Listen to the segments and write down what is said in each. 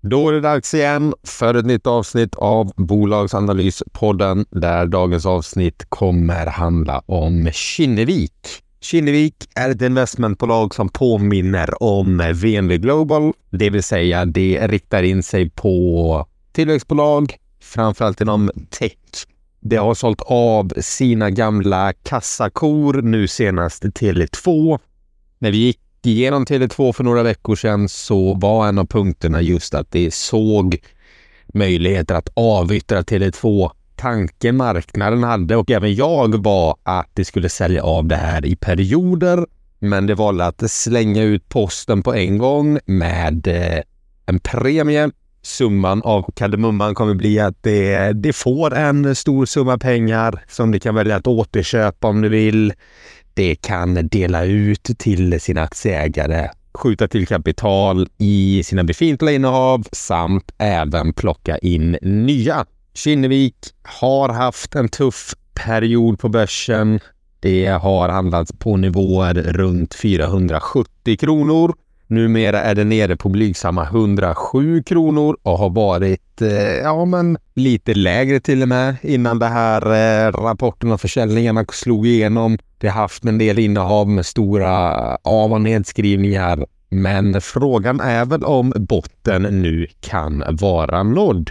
Då är det dags igen för ett nytt avsnitt av Bolagsanalyspodden där dagens avsnitt kommer handla om Kinnevik. Kinnevik är ett investmentbolag som påminner om VNV Global, det vill säga det riktar in sig på tillväxtbolag, framförallt inom tech. Det har sålt av sina gamla kassakor, nu senast Tele2. När vi gick igenom Tele2 för några veckor sedan så var en av punkterna just att det såg möjligheter att avyttra Tele2. Tanken marknaden hade och även jag var att det skulle sälja av det här i perioder. Men det valde att slänga ut posten på en gång med eh, en premie. Summan av kardemumman kommer bli att det, det får en stor summa pengar som du kan välja att återköpa om du vill det kan dela ut till sina aktieägare, skjuta till kapital i sina befintliga innehav samt även plocka in nya. Kinnevik har haft en tuff period på börsen. Det har handlats på nivåer runt 470 kronor. Numera är det nere på blygsamma 107 kronor och har varit eh, ja, men lite lägre till och med innan det här eh, rapporten och försäljningarna slog igenom. Det har haft en del innehav med stora av och nedskrivningar. Men frågan är väl om botten nu kan vara nådd.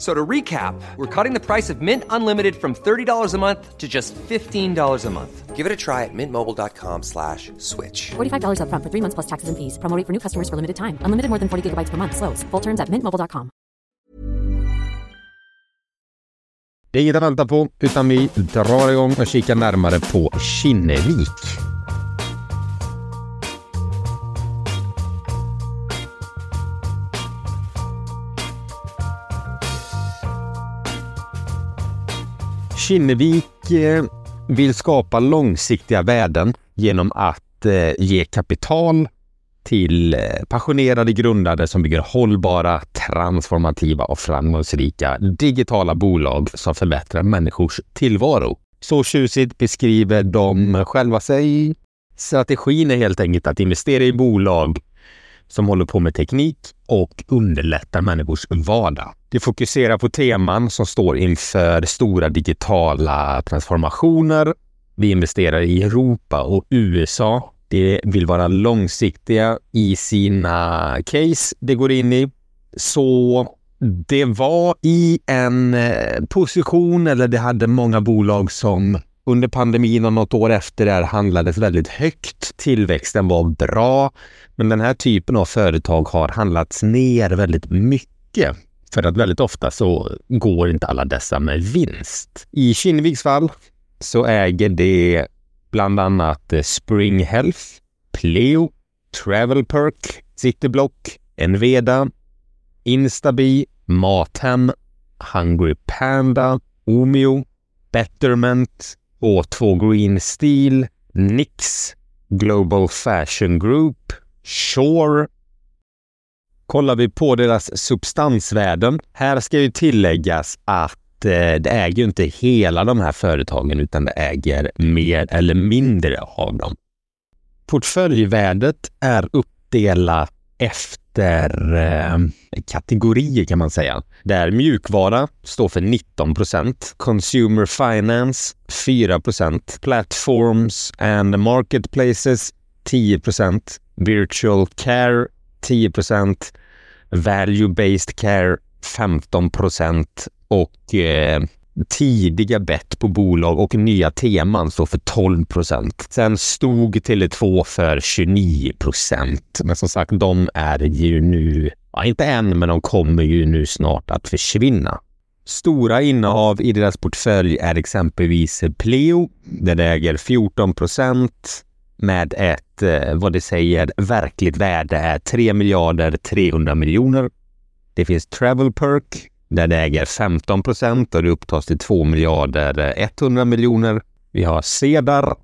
So to recap, we're cutting the price of Mint Unlimited from $30 a month to just $15 a month. Give it a try at mintmobile.com slash switch. $45 upfront for three months plus taxes and fees. Promoting for new customers for limited time. Unlimited more than 40 gigabytes per month. Slows. Full terms at mintmobile.com. Det är inget att vänta på, utan vi drar igång och kikar närmare på Kinnevik. Kinnevik eh, vill skapa långsiktiga värden genom att eh, ge kapital till eh, passionerade grundare som bygger hållbara, transformativa och framgångsrika digitala bolag som förbättrar människors tillvaro. Så tjusigt beskriver de själva sig. Strategin är helt enkelt att investera i bolag som håller på med teknik och underlättar människors vardag. Det fokuserar på teman som står inför stora digitala transformationer. Vi investerar i Europa och USA. Det vill vara långsiktiga i sina case det går in i. Så det var i en eh, position, eller det hade många bolag som under pandemin och något år efter där handlades väldigt högt. Tillväxten var bra, men den här typen av företag har handlats ner väldigt mycket. För att väldigt ofta så går inte alla dessa med vinst. I Kinneviks fall så äger det bland annat eh, Spring Health, Pleo, Travelperk, Cityblock, Enveda, Instabi, Mathem, Hungry Panda, Omeo, Betterment, H2 Green Steel, Nix, Global Fashion Group, Shore. Kollar vi på deras substansvärden. Här ska ju tilläggas att eh, det äger ju inte hela de här företagen utan det äger mer eller mindre av dem. Portföljvärdet är uppdelat efter Eh, kategorier kan man säga. Där mjukvara står för 19 procent. Consumer Finance 4 procent. Platforms and Marketplaces 10 procent. Virtual Care 10 Value-Based Care 15 procent och eh, tidiga bett på bolag och nya teman står för 12 procent. Sen stod Tele2 för 29 procent. Men som sagt, de är ju nu, ja, inte än, men de kommer ju nu snart att försvinna. Stora innehav i deras portfölj är exempelvis Pleo, Den äger 14 procent med ett, eh, vad det säger, verkligt värde är 3 miljarder 300 miljoner. Det finns Travelperk där det äger 15 procent och det upptas till 2 miljarder eh, 100 miljoner. Vi har Cedar.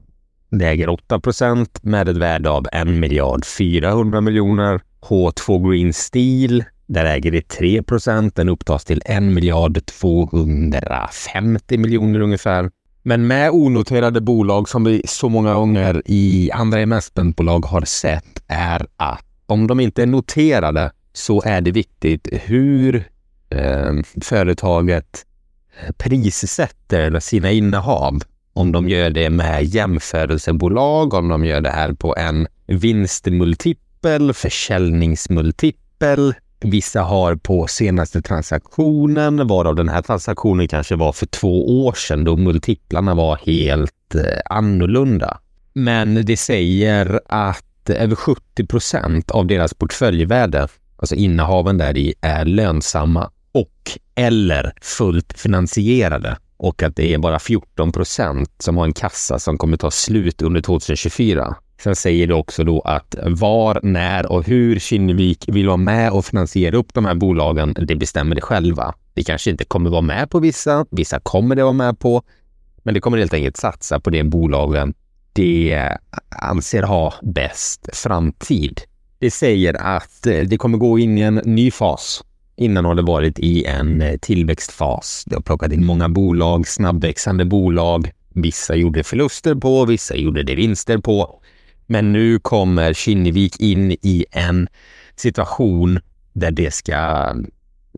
Det äger 8 procent med ett värde av 1 miljard 400 miljoner. H2 Green Steel. Där äger det 3 procent. Den upptas till 1 miljard 250 miljoner ungefär. Men med onoterade bolag som vi så många gånger i andra investmentbolag har sett är att om de inte är noterade så är det viktigt hur eh, företaget prissätter sina innehav. Om de gör det med jämförelsebolag, om de gör det här på en vinstmultipel, försäljningsmultipel. Vissa har på senaste transaktionen, varav den här transaktionen kanske var för två år sedan då multiplarna var helt eh, annorlunda. Men det säger att över 70 procent av deras portföljvärde, alltså innehaven där i, är lönsamma och eller fullt finansierade och att det är bara 14 procent som har en kassa som kommer ta slut under 2024. Sen säger det också då att var, när och hur Kinnevik vill vara med och finansiera upp de här bolagen, det bestämmer det själva. Det kanske inte kommer vara med på vissa, vissa kommer det vara med på, men det kommer helt enkelt satsa på det bolagen det anser ha bäst framtid. Det säger att det kommer gå in i en ny fas Innan har det varit i en eh, tillväxtfas. Det har plockat in många bolag, snabbväxande bolag. Vissa gjorde förluster på, vissa gjorde det vinster på. Men nu kommer Kinnevik in i en situation där det ska,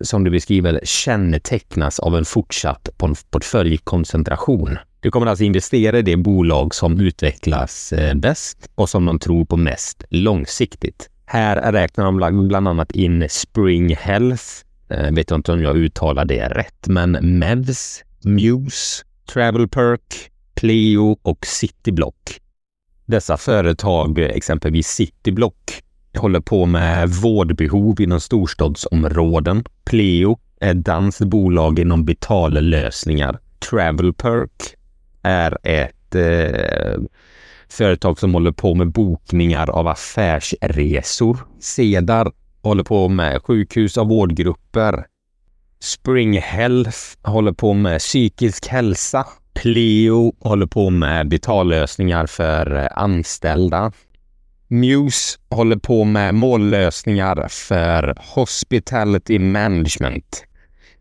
som du beskriver, kännetecknas av en fortsatt portföljkoncentration. Du kommer alltså investera i det bolag som utvecklas eh, bäst och som de tror på mest långsiktigt. Här räknar de bland annat in Spring Health. Jag vet inte om jag uttalar det rätt, men Mevs, Muse, Travelperk, Pleo och Cityblock. Dessa företag, exempelvis Cityblock, håller på med vårdbehov inom storstadsområden. Pleo är ett danskt bolag inom betallösningar. Travelperk är ett eh, företag som håller på med bokningar av affärsresor. Cedar håller på med sjukhus och vårdgrupper. Spring Health håller på med psykisk hälsa. Pleo håller på med betallösningar för eh, anställda. Muse håller på med mållösningar för hospitality management.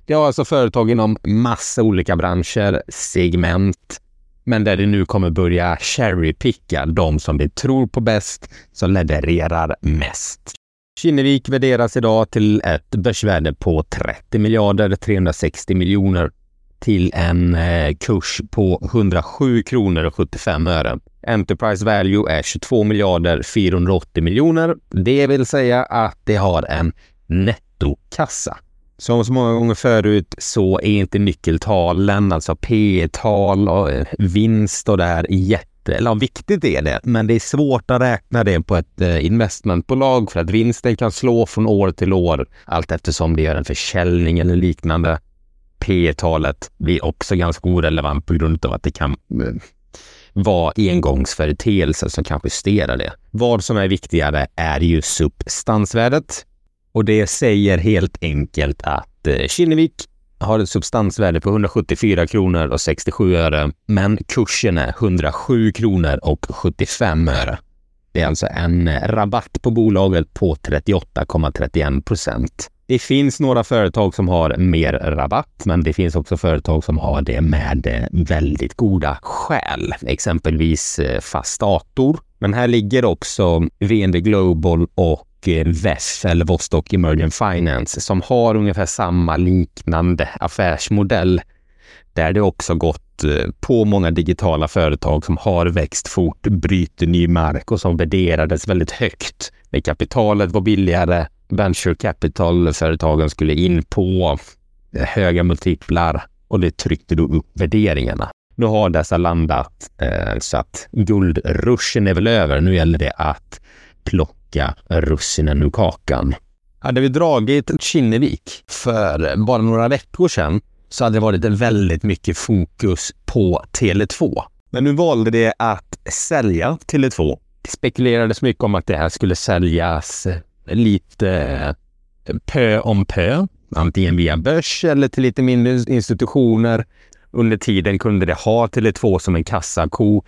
Det har alltså företag inom massa olika branscher, segment men där det nu kommer börja cherrypicka de som vi tror på bäst, som levererar mest. Kinnevik värderas idag till ett börsvärde på 30 miljarder 360 miljoner till en eh, kurs på 107 kronor och 75 öre. Enterprise value är 22 miljarder 480 miljoner. Det vill säga att det har en nettokassa. Som så många gånger förut så är inte nyckeltalen, alltså P tal och eh, vinst och det här jätte, eller viktigt är det, men det är svårt att räkna det på ett eh, investmentbolag för att vinsten kan slå från år till år allt eftersom det gör en försäljning eller liknande. P talet blir också ganska orelevant på grund av att det kan eh, vara engångsföreteelser som kan justera det. Vad som är viktigare är ju substansvärdet och det säger helt enkelt att eh, Kinnevik har ett substansvärde på 174 kronor och 67 öre, men kursen är 107 kronor och 75 öre. Det är alltså en eh, rabatt på bolaget på 38,31 procent. Det finns några företag som har mer rabatt, men det finns också företag som har det med eh, väldigt goda skäl. Exempelvis Fastator. Fast Dator Men här ligger också VND Global och VEF, eller Vostok Emerging Finance, som har ungefär samma liknande affärsmodell. Där det också gått eh, på många digitala företag som har växt fort, bryter ny mark och som värderades väldigt högt. När kapitalet var billigare, venture capital-företagen skulle in på eh, höga multiplar och det tryckte då upp värderingarna. Nu har dessa landat eh, så att guldruschen är väl över. Nu gäller det att plocka russinen ur kakan. Hade vi dragit Kinnevik för bara några veckor sedan så hade det varit väldigt mycket fokus på Tele2. Men nu valde det att sälja Tele2. Det spekulerades mycket om att det här skulle säljas eh, lite eh, pö om pö, antingen via börs eller till lite mindre institutioner. Under tiden kunde det ha Tele2 som en kassako,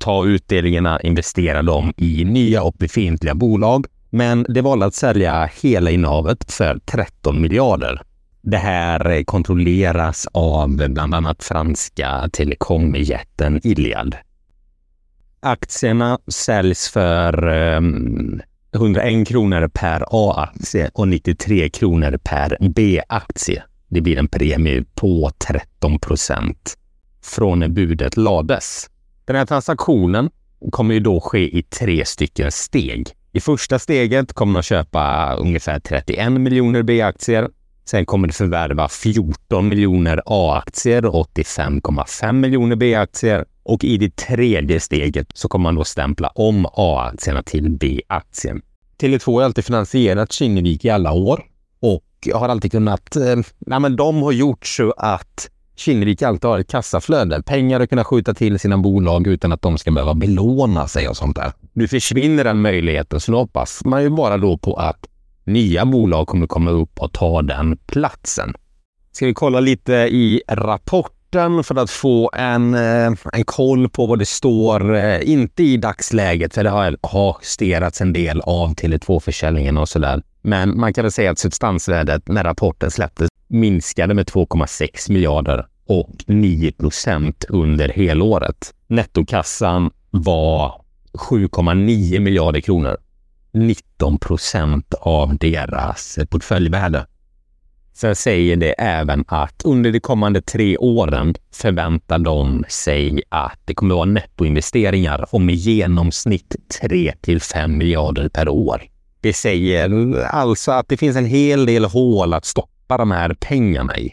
ta utdelningarna, investera dem i nya och befintliga bolag. Men det valde att sälja hela innehavet för 13 miljarder. Det här kontrolleras av bland annat franska telekomjätten Iliad. Aktierna säljs för ehm, um, 101 kronor per A-aktie och 93 kronor per B-aktie. Det blir en premie på 13 procent från när budet lades. Den här transaktionen kommer ju då ske i tre stycken steg. I första steget kommer man köpa ungefär 31 miljoner B-aktier. Sen kommer de förvärva 14 miljoner A-aktier och 85,5 miljoner B-aktier. Och i det tredje steget så kommer man då stämpla om A-aktierna till B-aktier. Tele2 har alltid finansierat Kinnevik i alla år och har alltid kunnat... Eh, nej men de har gjort så att Kinnevik alltid har ett kassaflöde. Pengar att kunna skjuta till sina bolag utan att de ska behöva belåna sig och sånt där. Nu försvinner den möjligheten, så nu hoppas man ju bara då på att nya bolag kommer komma upp och ta den platsen. Ska vi kolla lite i rapporten för att få en, eh, en koll på vad det står, eh, inte i dagsläget, för det har, har justerats en del av Tele2-försäljningen och sådär. Men man kan väl säga att substansvärdet när rapporten släpptes minskade med 2,6 miljarder och 9 procent under helåret. Nettokassan var 7,9 miljarder kronor. 19 procent av deras portföljvärde. Sen säger det även att under de kommande tre åren förväntar de sig att det kommer att vara nettoinvesteringar om i genomsnitt 3 till 5 miljarder per år. Det säger alltså att det finns en hel del hål att stoppa de här pengarna i.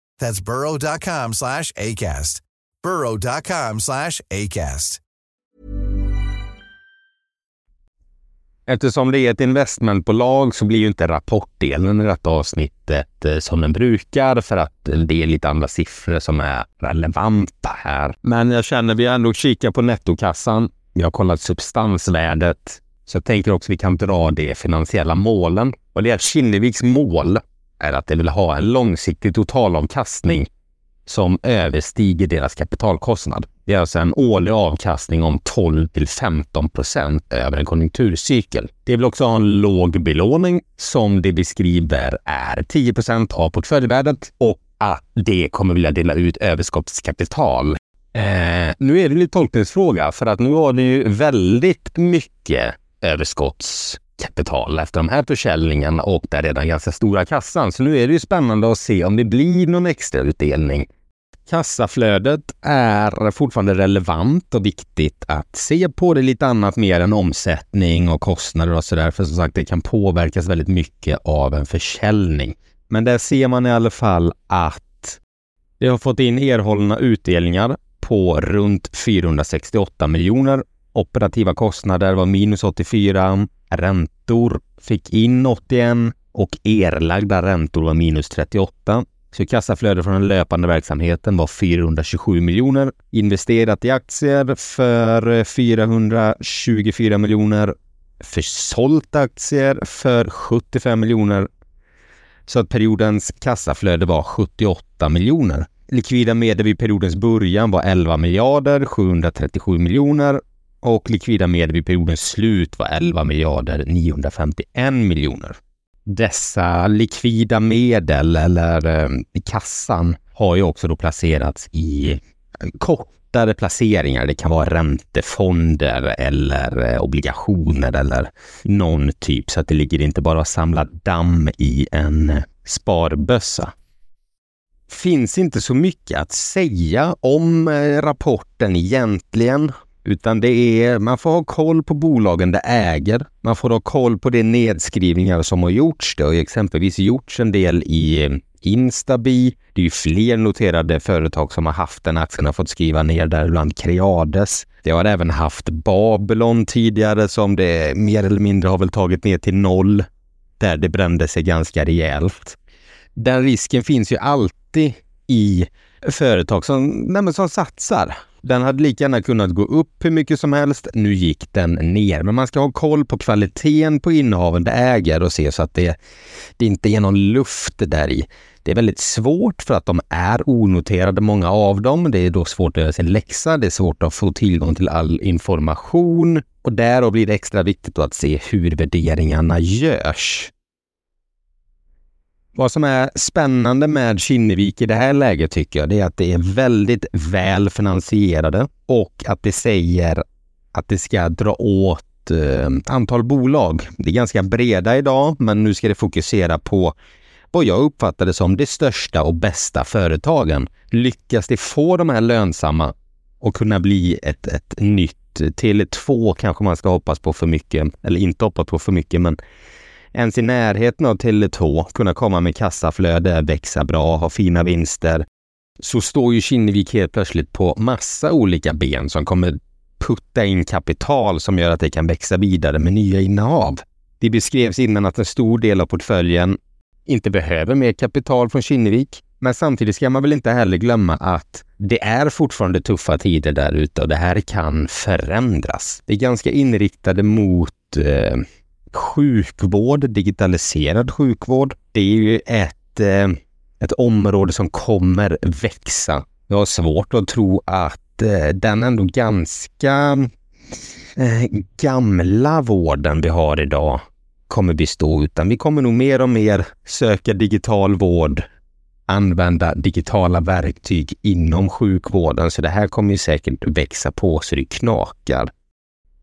That's burrow.com slash ACAST. burrow.com slash ACAST. Eftersom det är ett investmentbolag så blir ju inte rapportdelen i detta avsnittet eh, som den brukar för att det är lite andra siffror som är relevanta här. Men jag känner vi ändå kikar på nettokassan. Vi har kollat substansvärdet. Så jag tänker också att vi kan dra det finansiella målen. Och det är Kinneviks mål är att de vill ha en långsiktig totalavkastning som överstiger deras kapitalkostnad. Det är alltså en årlig avkastning om 12 till 15 procent över en konjunkturcykel. Det vill också ha en låg belåning som det beskriver är 10 procent av portföljvärdet och att det kommer vilja dela ut överskottskapital. Eh, nu är det en tolkningsfråga för att nu har det ju väldigt mycket överskotts kapital efter de här försäljningarna och den redan ganska stora kassan. Så nu är det ju spännande att se om det blir någon extra utdelning. Kassaflödet är fortfarande relevant och viktigt att se på det lite annat mer än omsättning och kostnader och sådär. För som sagt, det kan påverkas väldigt mycket av en försäljning. Men där ser man i alla fall att det har fått in erhållna utdelningar på runt 468 miljoner. Operativa kostnader var minus 84. Räntor fick in 81 och erlagda räntor var minus 38. Så kassaflödet från den löpande verksamheten var 427 miljoner. Investerat i aktier för 424 miljoner. Försålt aktier för 75 miljoner. Så att periodens kassaflöde var 78 miljoner. Likvida medel vid periodens början var 11 miljarder 737 miljoner och likvida medel vid periodens slut var 11 miljarder 951 miljoner. Dessa likvida medel eller eh, i kassan har ju också då placerats i eh, kortare placeringar. Det kan vara räntefonder eller eh, obligationer eller någon typ så att det ligger inte bara samlat damm i en eh, sparbössa finns inte så mycket att säga om eh, rapporten egentligen. Utan det är, man får ha koll på bolagen det äger. Man får ha koll på de nedskrivningar som har gjorts. Det har exempelvis gjorts en del i eh, Instabi. Det är ju fler noterade företag som har haft den aktien har fått skriva ner, däribland Creades. Det har även haft Babylon tidigare som det mer eller mindre har väl tagit ner till noll, där det brände sig ganska rejält. Den risken finns ju alltid i företag som, nej som satsar. Den hade lika gärna kunnat gå upp hur mycket som helst. Nu gick den ner, men man ska ha koll på kvaliteten på innehavande ägare och se så att det, det inte är någon luft där i. Det är väldigt svårt för att de är onoterade, många av dem. Det är då svårt att göra sin läxa. Det är svårt att få tillgång till all information och därav blir det extra viktigt att se hur värderingarna görs. Vad som är spännande med Kinnevik i det här läget tycker jag, det är att det är väldigt väl finansierade och att det säger att det ska dra åt eh, antal bolag. Det är ganska breda idag, men nu ska det fokusera på vad jag uppfattade som de största och bästa företagen. Lyckas de få de här lönsamma och kunna bli ett, ett nytt Tele2 kanske man ska hoppas på för mycket, eller inte hoppas på för mycket, men ens i närheten av Tele2, kunna komma med kassaflöde, växa bra, ha fina vinster, så står ju Kinnevik helt plötsligt på massa olika ben som kommer putta in kapital som gör att det kan växa vidare med nya innehav. Det beskrevs innan att en stor del av portföljen inte behöver mer kapital från Kinnevik. Men samtidigt ska man väl inte heller glömma att det är fortfarande tuffa tider där ute och det här kan förändras. Det är ganska inriktade mot eh, sjukvård, digitaliserad sjukvård. Det är ju ett, eh, ett område som kommer växa. Jag har svårt att tro att eh, den ändå ganska eh, gamla vården vi har idag kommer bestå, utan vi kommer nog mer och mer söka digital vård, använda digitala verktyg inom sjukvården. Så det här kommer ju säkert växa på så det knakar.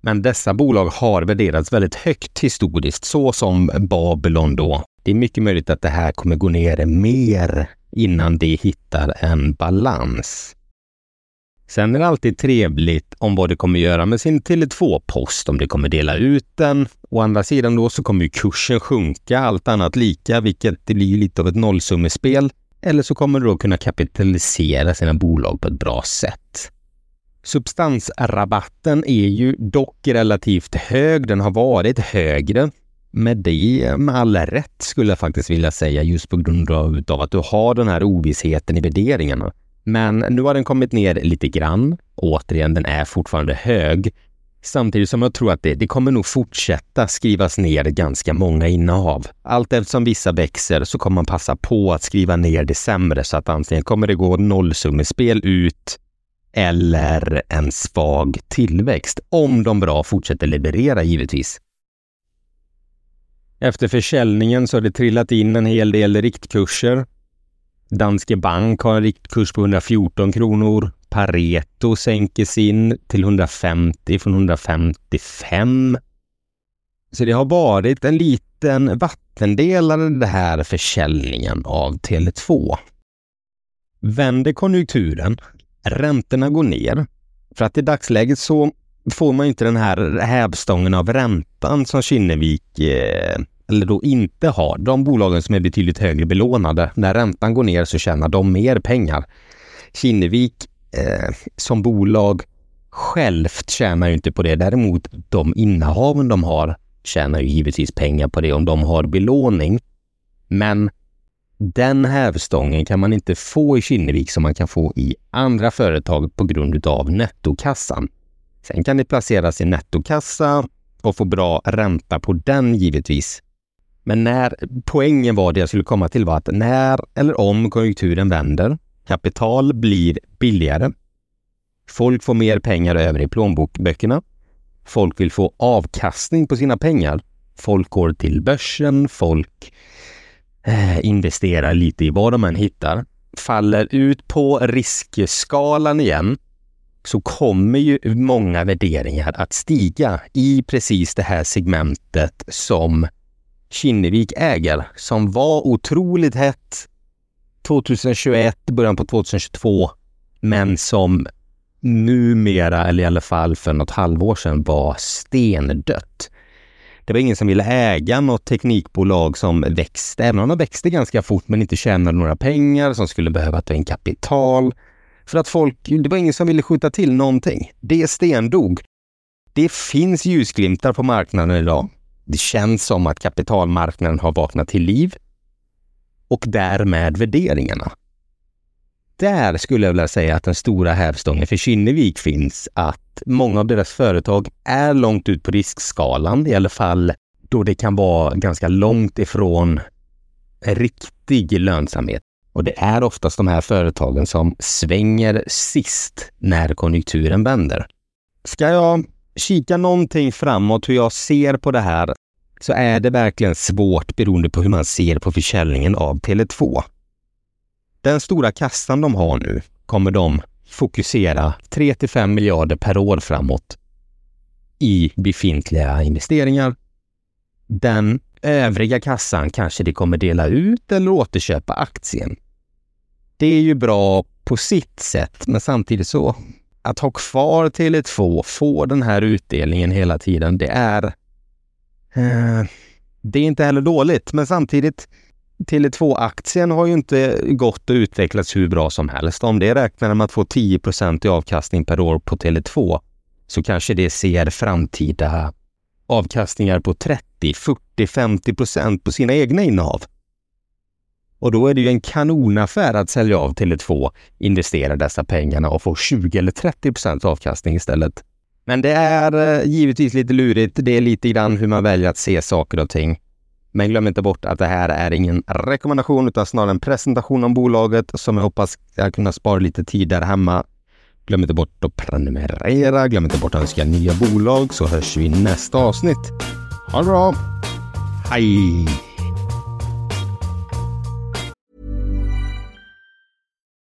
Men dessa bolag har värderats väldigt högt historiskt, så som Babylon då. Det är mycket möjligt att det här kommer gå ner mer innan de hittar en balans. Sen är det alltid trevligt om vad det kommer göra med sin Tele2-post, om det kommer dela ut den. Å andra sidan då så kommer ju kursen sjunka, allt annat lika, vilket det blir lite av ett nollsummespel. Eller så kommer du då kunna kapitalisera sina bolag på ett bra sätt. Substansrabatten är ju dock relativt hög. Den har varit högre med det med all rätt skulle jag faktiskt vilja säga just på grund av att du har den här ovissheten i värderingarna. Men nu har den kommit ner lite grann. Återigen, den är fortfarande hög. Samtidigt som jag tror att det, det kommer nog fortsätta skrivas ner ganska många innehav. Allt eftersom vissa växer så kommer man passa på att skriva ner det sämre så att antingen kommer det gå nollsummespel ut eller en svag tillväxt. Om de bra fortsätter leverera givetvis. Efter försäljningen så har det trillat in en hel del riktkurser. Danske Bank har en riktkurs på 114 kronor. Pareto sänker sin till 150 från 155. Så det har varit en liten vattendelare det här försäljningen av Tele2. Vänder konjunkturen, räntorna går ner, för att i dagsläget så får man inte den här hävstången av räntan som Kinnevik eh, eller då inte har. De bolagen som är betydligt högre belånade, när räntan går ner så tjänar de mer pengar. Kinnevik eh, som bolag självt tjänar ju inte på det. Däremot de innehaven de har tjänar ju givetvis pengar på det om de har belåning. Men den hävstången kan man inte få i Kinnevik som man kan få i andra företag på grund av nettokassan. Sen kan det placeras i nettokassa och få bra ränta på den givetvis. Men när poängen var det jag skulle komma till var att när eller om konjunkturen vänder, kapital blir billigare, folk får mer pengar över i plånböckerna, folk vill få avkastning på sina pengar, folk går till börsen, folk eh, investerar lite i vad de än hittar, faller ut på riskskalan igen, så kommer ju många värderingar att stiga i precis det här segmentet som Kinnevik äger, som var otroligt hett 2021, början på 2022, men som numera, eller i alla fall för något halvår sedan, var stendött. Det var ingen som ville äga något teknikbolag som växte, även om de växte ganska fort men inte tjänade några pengar, som skulle behöva ta in kapital. För att folk, det var ingen som ville skjuta till någonting. Det stendog. Det finns ljusglimtar på marknaden idag. Det känns som att kapitalmarknaden har vaknat till liv och därmed värderingarna. Där skulle jag vilja säga att den stora hävstången för Kinnevik finns att många av deras företag är långt ut på riskskalan, i alla fall då det kan vara ganska långt ifrån riktig lönsamhet. Och det är oftast de här företagen som svänger sist när konjunkturen vänder. Ska jag kika någonting framåt hur jag ser på det här så är det verkligen svårt beroende på hur man ser på försäljningen av Tele2. Den stora kassan de har nu kommer de fokusera 3 till 5 miljarder per år framåt i befintliga investeringar. Den övriga kassan kanske de kommer dela ut eller återköpa aktien. Det är ju bra på sitt sätt, men samtidigt så att ha kvar Tele2, få den här utdelningen hela tiden, det är... Eh, det är inte heller dåligt, men samtidigt Tele2-aktien har ju inte gått och utvecklats hur bra som helst. Om det räknar med att få 10 i avkastning per år på Tele2 så kanske det ser framtida avkastningar på 30, 40, 50 procent på sina egna innehav. Och då är det ju en kanonaffär att sälja av Tele2, investera dessa pengarna och få 20 eller 30 procents avkastning istället. Men det är eh, givetvis lite lurigt. Det är lite grann hur man väljer att se saker och ting. Men glöm inte bort att det här är ingen rekommendation utan snarare en presentation om bolaget som jag hoppas jag kunna spara lite tid där hemma. Glöm inte bort att prenumerera, glöm inte bort att önska nya bolag så hörs vi i nästa avsnitt. Ha det bra! Hej!